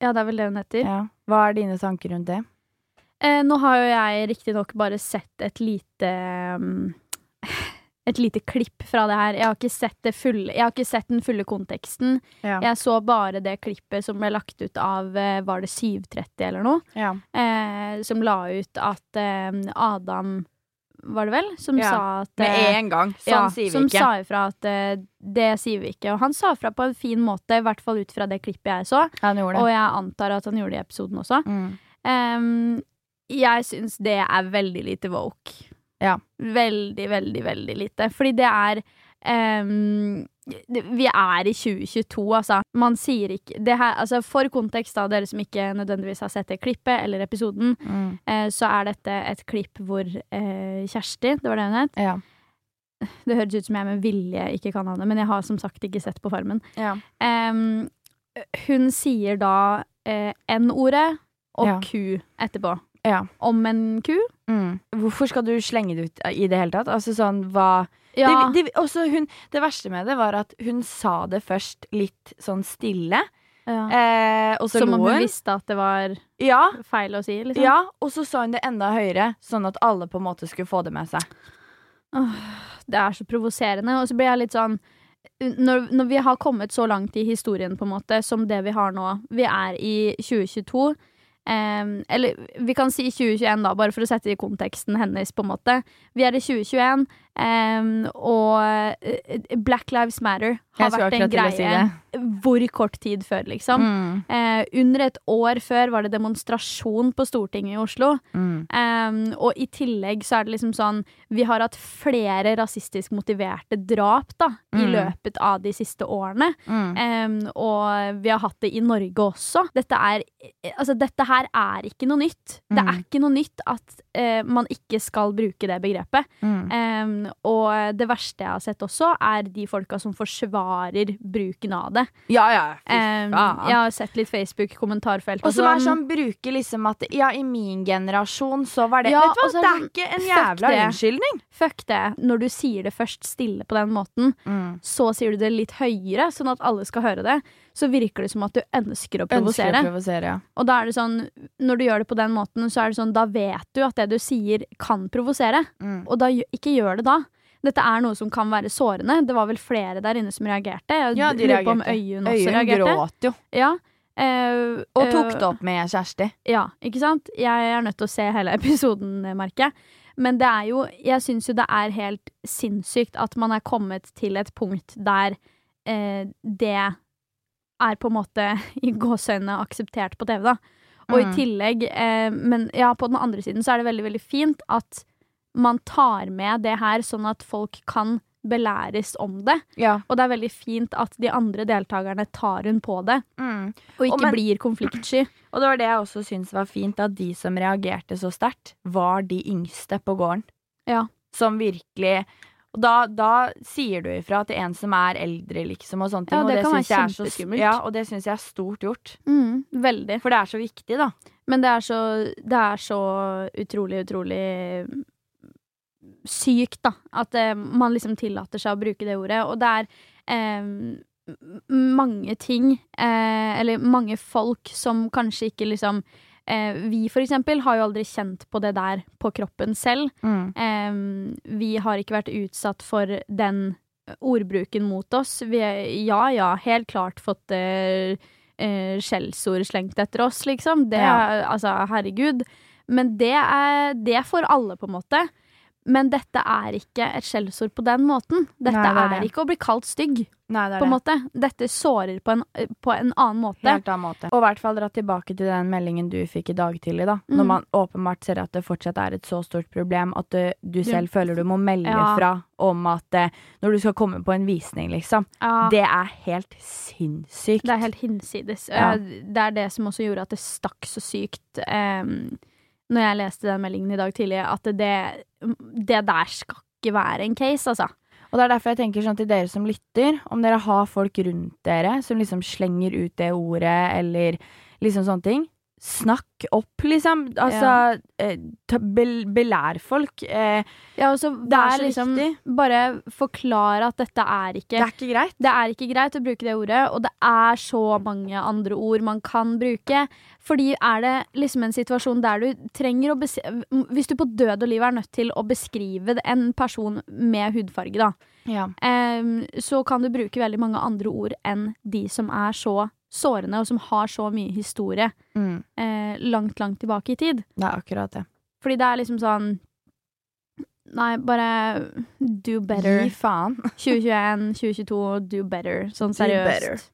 S2: Ja, det er vel det hun heter.
S1: Ja. Hva er dine tanker rundt det?
S2: Eh, nå har jo jeg riktignok bare sett et lite mm, Et lite klipp fra det her. Jeg har ikke sett, det fulle, jeg har ikke sett den fulle konteksten.
S1: Ja.
S2: Jeg så bare det klippet som ble lagt ut av eh, Var det 730 eller noe?
S1: Ja.
S2: Eh, som la ut at eh, Adam Var det vel? Som
S1: Ja.
S2: sa at
S1: Med
S2: eh,
S1: en gang. Sånn
S2: ja,
S1: sier vi
S2: som
S1: ikke.
S2: sa ifra at uh, det sier vi ikke. Og han sa fra på en fin måte, i hvert fall ut fra det klippet jeg så.
S1: Gjorde
S2: Og jeg antar at han gjorde det i episoden også.
S1: Mm.
S2: Um, jeg syns det er veldig lite woke.
S1: Ja.
S2: Veldig, veldig, veldig lite. Fordi det er um, det, Vi er i 2022, altså. Man sier ikke det her, altså For kontekst, da, dere som ikke nødvendigvis har sett det klippet eller episoden,
S1: Mm.
S2: uh, så er dette et klipp hvor uh, Kjersti, det var det hun het
S1: Ja.
S2: Det høres ut som jeg med vilje ikke kan ha det, men jeg har som sagt ikke sett på Farmen.
S1: Ja.
S2: Um, hun sier da eh, N-ordet og
S1: Ja.
S2: Q etterpå.
S1: Ja.
S2: Om en ku.
S1: Mm. Hvorfor skal du slenge det ut i det hele tatt? Altså sånn, hva
S2: Ja,
S1: det, det, hun, det verste med det var at hun sa det først litt sånn stille.
S2: Ja.
S1: Eh, og så
S2: Som om hun
S1: hun.
S2: visste at det var
S1: Ja,
S2: feil å si, liksom.
S1: ja, og så sa hun det enda høyere, sånn at alle på en måte skulle få det med seg.
S2: Det er så provoserende. Og så blir jeg litt sånn når, når vi har kommet så langt i historien, på en måte, som det vi har nå Vi er i 2022. em, eller vi kan si 2021, da, bare for å sette i konteksten hennes, på en måte. Vi er i 2021, em, og eh, Black Lives Matter har vært en greie
S1: si
S2: hvor kort tid før, liksom.
S1: Mm,
S2: Uh, under et år før var det demonstrasjon på Stortinget i Oslo.
S1: mm.
S2: Um, og i tillegg så er det liksom sånn Vi har hatt flere rasistisk motiverte drap da i
S1: Mm.
S2: løpet av de siste årene.
S1: Mm.
S2: Um, og vi har hatt det i Norge også. Dette er Altså, dette her er ikke noe nytt. Det
S1: Mm.
S2: er ikke noe nytt at uh, man ikke skal bruke det begrepet.
S1: Mm.
S2: Um, og det verste jeg har sett også, er de folka som forsvarer bruken av det.
S1: Ja, ja.
S2: Um, jeg har sett litt Facebook-kommentarfelt.
S1: Og som er sånn, bruker liksom at Ja, i min generasjon så var det
S2: Ja,
S1: Vet du hva, det er ikke en jævla unnskyldning.
S2: Fuck det. Når du sier det først stille på den måten, så sier du det litt høyere, sånn at alle skal høre det. Så virker det som at du ønsker å
S1: Ønsker å
S2: provosere.
S1: provosere, ja.
S2: Og da er det sånn, når du gjør det på den måten, så er det sånn, da vet du at det du sier kan provosere.
S1: Mm.
S2: Og da ikke gjør det da. Dette er noe som kan være sårende. Det var vel flere der inne som reagerte. Jeg
S1: Ja, de
S2: lurer på om
S1: reagerte.
S2: Øyunn også
S1: Øyunn
S2: reagerte.
S1: gråt jo.
S2: Ja. Uh,
S1: Og tok
S2: eh,
S1: det opp med Kjersti.
S2: Ja, ikke sant? Jeg er nødt til å se hele [LAUGHS] episoden, merker jeg. Men det er jo Jeg syns jo det er helt sinnssykt at man er kommet til et punkt der uh, det er på en måte [LAUGHS] i gåseøynene akseptert på TV, da. Og i
S1: Mm.
S2: tillegg eh, Men ja, på den andre siden så er det veldig, veldig fint at man tar med det her, sånn at folk kan belæres om det.
S1: Ja.
S2: Og det er veldig fint at de andre deltakerne tar hun på det,
S1: Mm.
S2: og ikke
S1: Og men-
S2: blir konfliktsky. [CLEARS THROAT]
S1: Og det var det jeg også syntes var fint, at de som reagerte så sterkt, var de yngste på gården.
S2: Ja.
S1: Som virkelig Og da, da sier du ifra til en som er eldre, liksom, og sånne ting.
S2: Ja, det
S1: og
S2: kan være kjempeskummelt.
S1: Ja, og det syns jeg er stort gjort.
S2: Mm, veldig.
S1: For det er så viktig, da.
S2: Men det er så, det er så utrolig, utrolig sykt, da. At eh, man liksom tillater seg å bruke det ordet. Og det er eh, mange ting, eh, eller mange folk, som kanskje ikke liksom eh, Vi for eksempel har jo aldri kjent på det der på kroppen selv. Eh, vi har ikke vært utsatt for den ordbruken mot oss. Vi har ja ja, helt klart fått eh, eh, skjellsord slengt etter oss, liksom. Det ja. altså, herregud. Men det er, det er for alle, på en måte. Men dette er ikke et skjellsord på den måten. Dette
S1: Nei, det er
S2: er,
S1: det.
S2: ikke å bli kalt stygg,
S1: Nei, det
S2: på en måte. Dette sårer på en, på en annen måte.
S1: Helt annen måte. Og i hvert fall dra tilbake til den meldingen du fikk i dag tidlig, da.
S2: Mm.
S1: Når man åpenbart ser at det fortsatt er et så stort problem at du, du selv føler du må melde
S2: Ja.
S1: fra om at eh, når du skal komme på en visning, liksom.
S2: Ja.
S1: Det er helt sinnssykt.
S2: Det er helt hinsides.
S1: Ja.
S2: Eh, Det er det som også gjorde at det stakk så sykt um, når jeg leste den meldingen i dag tidlig, at det, det der skal ikke være en case, altså.
S1: Og det er derfor jeg tenker sånn til dere som lytter, om dere har folk rundt dere som liksom slenger ut det ordet, eller liksom sånne ting. Snakk opp, liksom. Altså, eh, bel, belær folk. Eh,
S2: Ja, og så vær liksom,
S1: viktig.
S2: Bare forklare at dette er ikke
S1: Det er ikke greit.
S2: Det er ikke greit å bruke det ordet, og det er så mange andre ord man kan bruke. Fordi er det liksom en situasjon der du trenger å bes Hvis du på død og liv er nødt til å beskrive en person med hudfarge, da,
S1: Ja.
S2: eh, så kan du bruke veldig mange andre ord enn de som er så sårende, og som har så mye historie
S1: Mm,
S2: eh, langt, langt tilbake i tid.
S1: det er akkurat det.
S2: Fordi det er liksom sånn Nei, bare do better.
S1: Gi faen. [LAUGHS]
S2: 2021, 2022, do better. Sånn
S1: Do better.
S2: seriøst.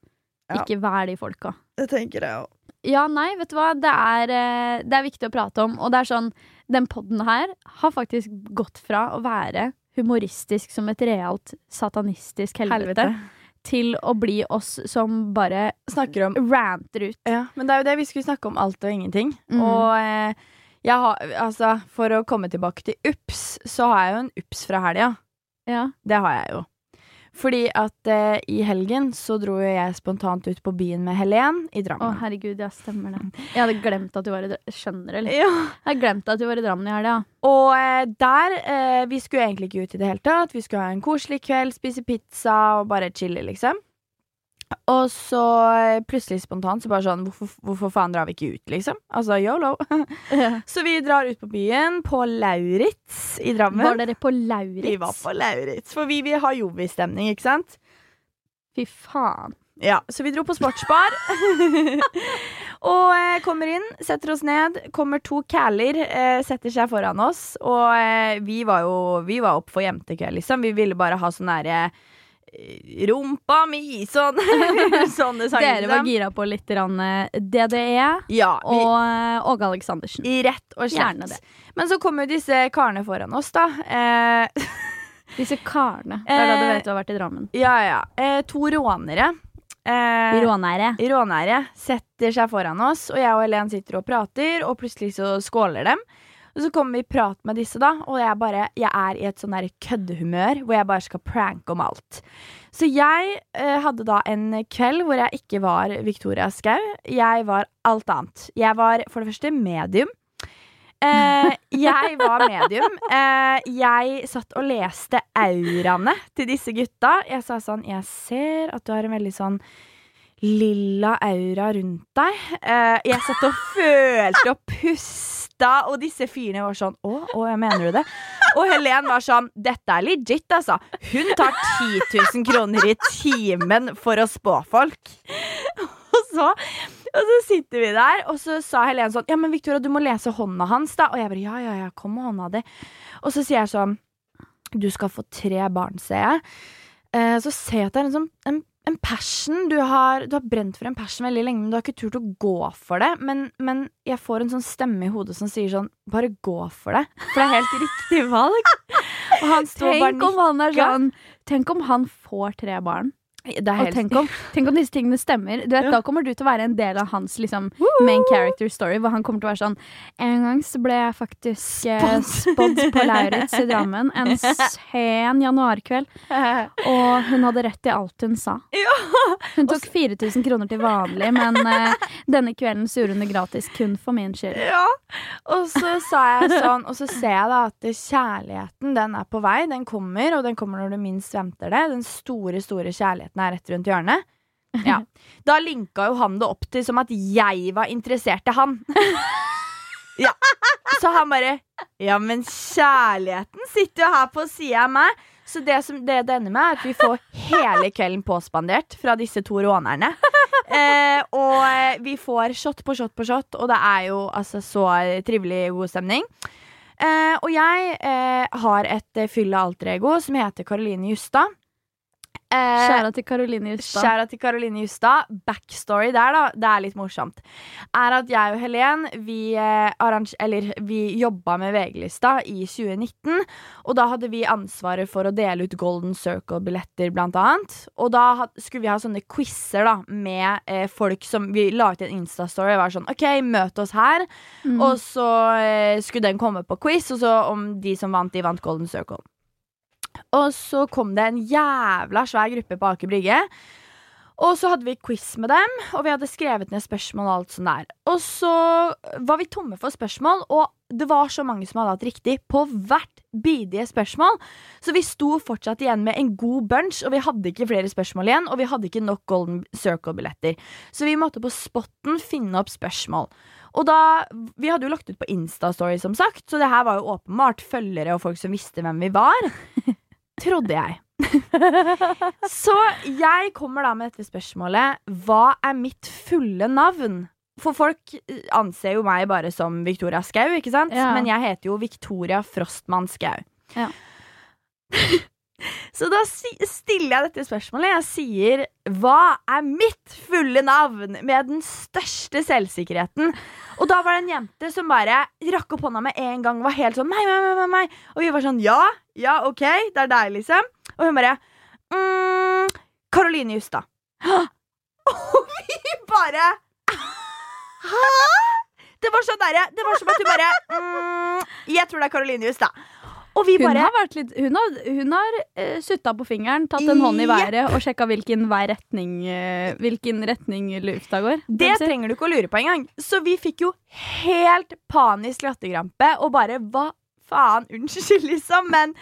S1: Ja.
S2: Ikke vær de folka.
S1: Det tenker jeg òg.
S2: Ja, nei, vet du hva. Det er, eh, det er viktig å prate om. Og det er sånn, den podden her har faktisk gått fra å være humoristisk som et realt satanistisk helvete, til å bli oss som bare
S1: Snakker om
S2: ranter ut.
S1: Ja, men det er jo det vi skulle snakke om alt og ingenting.
S2: Mm.
S1: Og eh, jeg har, altså, for å komme tilbake til ups, så har jeg jo en ups fra helga.
S2: Ja.
S1: Det har jeg jo. Fordi at eh, i helgen så dro jo jeg spontant ut på byen med Helen i Drammen.
S2: Å, herregud, ja, stemmer det. Jeg hadde glemt at du var i Drammen. Skjønner du, eller?
S1: Ja.
S2: Jeg hadde glemt at du var i Drammen i helga.
S1: Og eh, der eh, Vi skulle egentlig ikke ut i det hele tatt. Vi skulle ha en koselig kveld, spise pizza og bare chille, liksom. Og så eh, plutselig spontant så bare sånn Hvorfor, hvorfor faen drar vi ikke ut, liksom? Altså yolo. [LAUGHS] så vi drar ut på byen, på Lauritz i Drammen.
S2: Var dere på Lauritz?
S1: Vi var på Lauritz, for vi vil ha jovis-stemning, ikke sant?
S2: Fy faen.
S1: Ja, så vi dro på sportsbar. [LAUGHS] og eh, kommer inn, setter oss ned. Kommer to caller, eh, setter seg foran oss. Og eh, vi var jo Vi var opp for jentekveld, liksom. Vi ville bare ha sånn derre eh, Rumpa mi, sånn. [LAUGHS] Sånne sanger.
S2: Dere var gira på litt eh, DDE
S1: Ja, vi,
S2: og eh, Åge Aleksandersen.
S1: rett og slett.
S2: Det.
S1: Men så kommer jo disse karene foran oss, da. Eh, [LAUGHS]
S2: Disse karene. Det er da du
S1: Eh,
S2: vet du har vært i Drammen.
S1: ja, ja. Eh, to rånere. Eh,
S2: Rånære.
S1: rånære setter seg foran oss, og jeg og Helen sitter og prater, og plutselig så skåler dem. Og så kommer vi i prat med disse, da, og jeg bare Jeg er i et sånn køddehumør hvor jeg bare skal pranke om alt. Så jeg eh, hadde da en kveld hvor jeg ikke var Victoria Skau. Jeg var alt annet. Jeg var for det første medium. Eh, jeg var medium. Eh, jeg satt og leste auraene til disse gutta. Jeg sa sånn Jeg ser at du har en veldig sånn lilla aura rundt deg. Eh, jeg satt og følte og pusta, og disse fyrene var sånn Å, å, jeg mener du det? Og Helen var sånn Dette er legit, altså. Hun tar 10 000 kroner i timen for å spå folk. Og så, og så sitter vi der, og så sa Helen sånn Ja, men Victoria, du må lese hånda hans, da. Og jeg bare ja, ja, ja, kom med hånda di. Og så sier jeg sånn Du skal få tre barn, ser jeg. Eh, så ser jeg at det er en sånn en, en passion. Du har, du har brent for en passion veldig lenge, men du har ikke turt å gå for det. Men, men jeg får en sånn stemme i hodet som sier sånn Bare gå for det. For det er helt riktig valg. Og han står
S2: Tenk om han er sånn Tenk om han får tre barn. Og tenk om, tenk om disse tingene stemmer. Du vet, Da kommer du til å være en del av hans liksom, main character story. Hvor han kommer til å være sånn En gang så ble jeg faktisk eh, spådd på Lauritz i Drammen en [LAUGHS] sen januarkveld. Og hun hadde rett i alt hun sa. [LAUGHS] Hun tok 4000 kroner til vanlig, men eh, denne kvelden så gjorde hun det gratis kun for min skyld.
S1: Ja, og så sa jeg sånn Og så ser jeg da at kjærligheten Den er på vei, den kommer Og den kommer når du minst venter det Den store, store kjærligheten er rett rundt hjørnet. [LAUGHS] Ja. Da linka jo han det opp til Som at jeg var interessert i han. [LAUGHS] Ja. Så han bare Ja, men kjærligheten sitter jo her på siden av meg. Så det, som, det det ender med er at vi får hele kvelden påspandert Fra disse to rånerne. Eh, Og eh, vi får shot på shot på shot Og det er jo altså så trivelig god stemning. Eh, Og jeg eh, har et fylla fylle alter ego Som heter Karoline Justad Eh,
S2: Kjære til Karoline Justad.
S1: Skjæra til Karoline Justad. Backstory der, da, det er litt morsomt. Er at jeg og Helen vi, eh, eller, vi jobba med VG-lista i 2019. Og da hadde vi ansvaret for å dele ut Golden Circle-billetter, blant annet. Og da skulle vi ha sånne quizer da, med eh, folk som Vi la ut en Insta-story og var sånn OK, møt oss her.
S2: Mm.
S1: Og så eh, skulle den komme på quiz, og så om de som vant, de vant Golden Circle. Og så kom det en jævla svær gruppe på Aker Brygge. Og så hadde vi quiz med dem, og vi hadde skrevet ned spørsmål og alt sånt der. Og så var vi tomme for spørsmål, og det var så mange som hadde hatt riktig på hvert bidige spørsmål. Så vi sto fortsatt igjen med en god bunch, og vi hadde ikke flere spørsmål igjen. Og vi hadde ikke nok Golden Circle-billetter. Så vi måtte på spotten finne opp spørsmål. Og da, Vi hadde jo lagt ut på Insta-story, som sagt, så det her var jo åpenbart følgere og folk som visste hvem vi var. [LAUGHS] Trodde jeg. [LAUGHS] så jeg kommer da med dette spørsmålet. Hva er mitt fulle navn? For folk eh, anser jo meg bare som Victoria Skau, ikke sant?
S2: Ja.
S1: Men jeg heter jo Victoria Frostmann Skau.
S2: Ja. [LAUGHS] [LAUGHS]
S1: Så da stiller jeg dette spørsmålet. Jeg sier hva er mitt fulle navn? Med den største selvsikkerheten. Og da var det en jente som bare rakk opp hånda med en gang. Var helt sånn meg, meg, meg, meg. Og vi var sånn ja, ja, ok, det er deg, liksom. Og hun bare mm, Karoline Justad. [GASPS] Og vi bare Hæ? Det var sånn derre Det var som at hun bare mm, Jeg tror det er Karoline Justad. Og vi
S2: Hun
S1: bare
S2: har, litt, hun har, hun har uh, sutta på fingeren, tatt en hånd i været yep. og sjekka hvilken, retning, uh, hvilken retning lufta går.
S1: Det trenger du ikke å lure på engang. Så vi fikk jo helt panisk latterkrampe og bare hva faen, unnskyld, liksom, men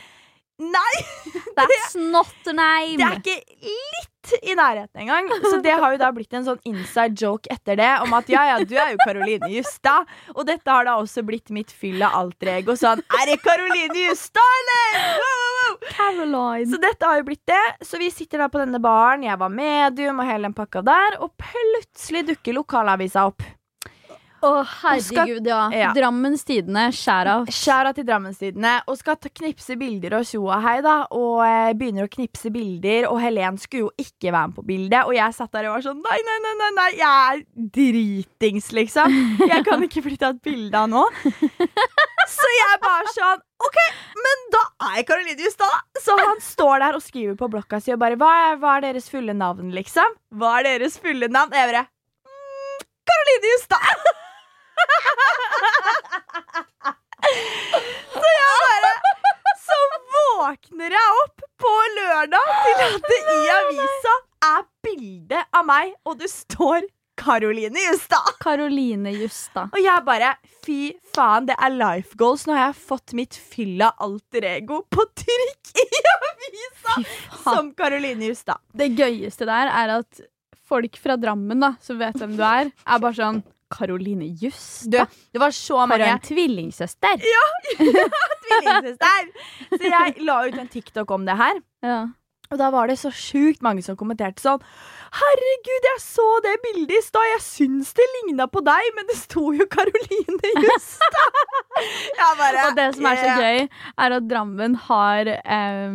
S1: nei! [LAUGHS]
S2: That's not name!
S1: Det er ikke litt i nærheten engang. Så det har jo da blitt en sånn inside joke etter det, om at ja, ja, du er jo Karoline Justad. Og dette har da også blitt mitt fyll av alter ego. Sånn, er det Karoline Justad, eller? Wow, wow, wow.
S2: Caroline.
S1: Så dette har jo blitt det. Så vi sitter da på denne baren, jeg var medium og hele den pakka der, og plutselig dukker lokalavisa opp.
S2: Å, herregud, ja.
S1: Ja.
S2: Drammens Tidende. Skjæra
S1: til Drammenstidene og skal knipse bilder og tjo og hei, da. Og eh, begynner å knipse bilder, og Helen skulle jo ikke være med på bildet. Og jeg satt der og var sånn nei, nei, nei, nei, nei jeg er dritings, liksom. Jeg kan ikke bli tatt bilde av nå. [LAUGHS] Så jeg bare sånn OK, men da er jeg Karoline Justad, da. Så han står der og skriver på blokka si og bare hva er, hva er deres fulle navn, liksom? Hva er deres fulle navn? Og jeg bare mm, Justad. [LAUGHS] Så jeg bare Så våkner jeg opp på lørdag til at det i avisa er bilde av meg, og det står Karoline Justad.
S2: Karoline Justad.
S1: Og jeg bare Fy faen, det er life goals. Nå har jeg fått mitt fylla alter ego på trykk i avisa som Karoline Justad.
S2: Det gøyeste der er at folk fra Drammen, da, som vet hvem du er, er bare sånn Karoline Justa.
S1: Du, det var så
S2: Har
S1: mange
S2: en tvillingsøster? [LAUGHS]
S1: tvillingsøster. Så jeg la ut en TikTok om det her.
S2: Ja.
S1: Og da var det så sjukt mange som kommenterte sånn Herregud, jeg så det bildet i stad. Jeg syns det ligna på deg, men det sto jo Karoline Justa! [LAUGHS]
S2: Og det som er så gøy, er at Drammen har eh,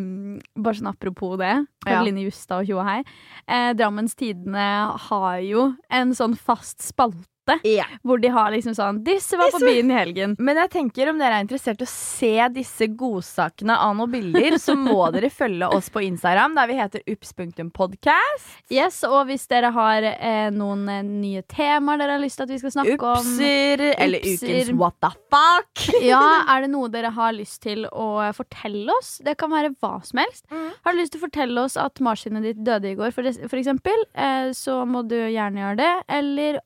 S2: Bare sånn apropos det, Karoline og tjo og hei. Eh, Drammens Tidende har jo en sånn fast spalte.
S1: Ja.
S2: Hvor de har liksom sånn 'Disse var på byen i helgen'.
S1: Men jeg tenker om dere er interessert i å se disse godsakene av noen bilder, så må [LAUGHS] dere følge oss på Instagram, der vi heter ups.podcast.
S2: Yes, Og hvis dere har eh, noen eh, nye temaer dere har lyst til at vi skal snakke om
S1: Upser, eller ukens what the fuck. [LAUGHS]
S2: ja, [LAUGHS] Er det noe dere har lyst til å fortelle oss? Det kan være hva som helst. Har du lyst til å fortelle oss at marsvinet ditt døde i går, for, for eksempel, eh, så må du gjerne gjøre det. Eller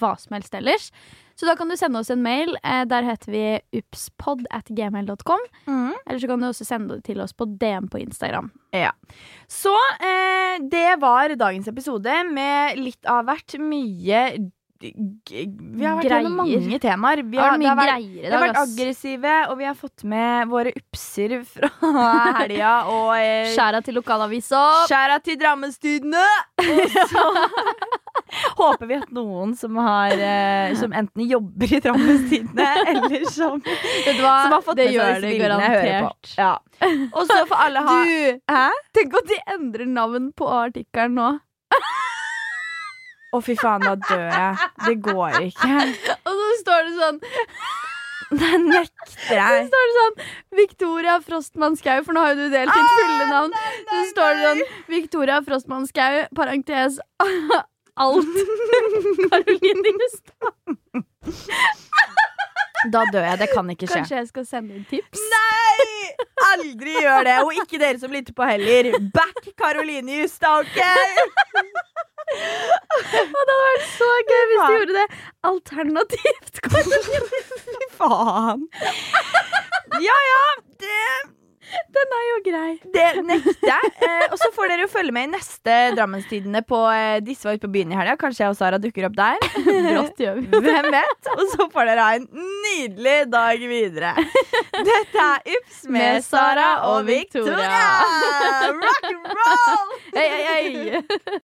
S2: hva som helst ellers. Så da kan du sende oss en mail. Eh, der heter vi upspod at gmail.com. Eller så kan du også sende det til oss på DM på Instagram.
S1: Ja. Så eh, det var dagens episode med litt av hvert. Mye Vi har vært gjennom mange temaer. Vi
S2: Det har
S1: det
S2: mye
S1: vært,
S2: greier i
S1: har vært aggressive, og vi har fått med våre upser fra [LAUGHS] helga. Og eh,
S2: Skjæra til lokalavisa.
S1: skjæra til Drammestudene! [LAUGHS] Og så [LAUGHS] håper vi at noen som har uh, Som enten jobber i Drammenstidene, [LAUGHS] eller som,
S2: Vet du hva?
S1: som har fått
S2: det
S1: med
S2: gjør det garantert.
S1: Ja. [LAUGHS] Og så får alle ha
S2: Du,
S1: Hæ?
S2: tenk at de endrer navn på artikkelen nå.
S1: Å, fy faen, da dør jeg. Det går ikke.
S2: Og så står det sånn
S1: Det nekter jeg.
S2: Så står det sånn Victoria Frostmann Skau, for nå har jo du delt ditt fulle navn. Så står det sånn Victoria Frostmann Skau, parentes alt. [LAUGHS] Karoline Justad.
S1: Da dør jeg. Det kan ikke skje.
S2: Kanskje jeg skal sende inn tips?
S1: Nei! Aldri gjør det. Og ikke dere som lytter på heller. Back Karoline Justad, OK?
S2: Og det hadde vært så gøy hvis du gjorde det alternativt.
S1: Fy faen. Ja ja, det,
S2: Den er jo grei.
S1: det nekter jeg. Eh, og så får dere jo følge med i neste Drammenstidene på eh, Disse var ute på byen i helga. Kanskje jeg og Sara dukker opp der.
S2: Brått gjør vi.
S1: Hvem vet? Og så får dere ha en nydelig dag videre. Dette er Ups med
S2: Med
S1: Sara
S2: og
S1: Victoria.
S2: Victoria.
S1: Rock and roll!
S2: Hei, hei, hei.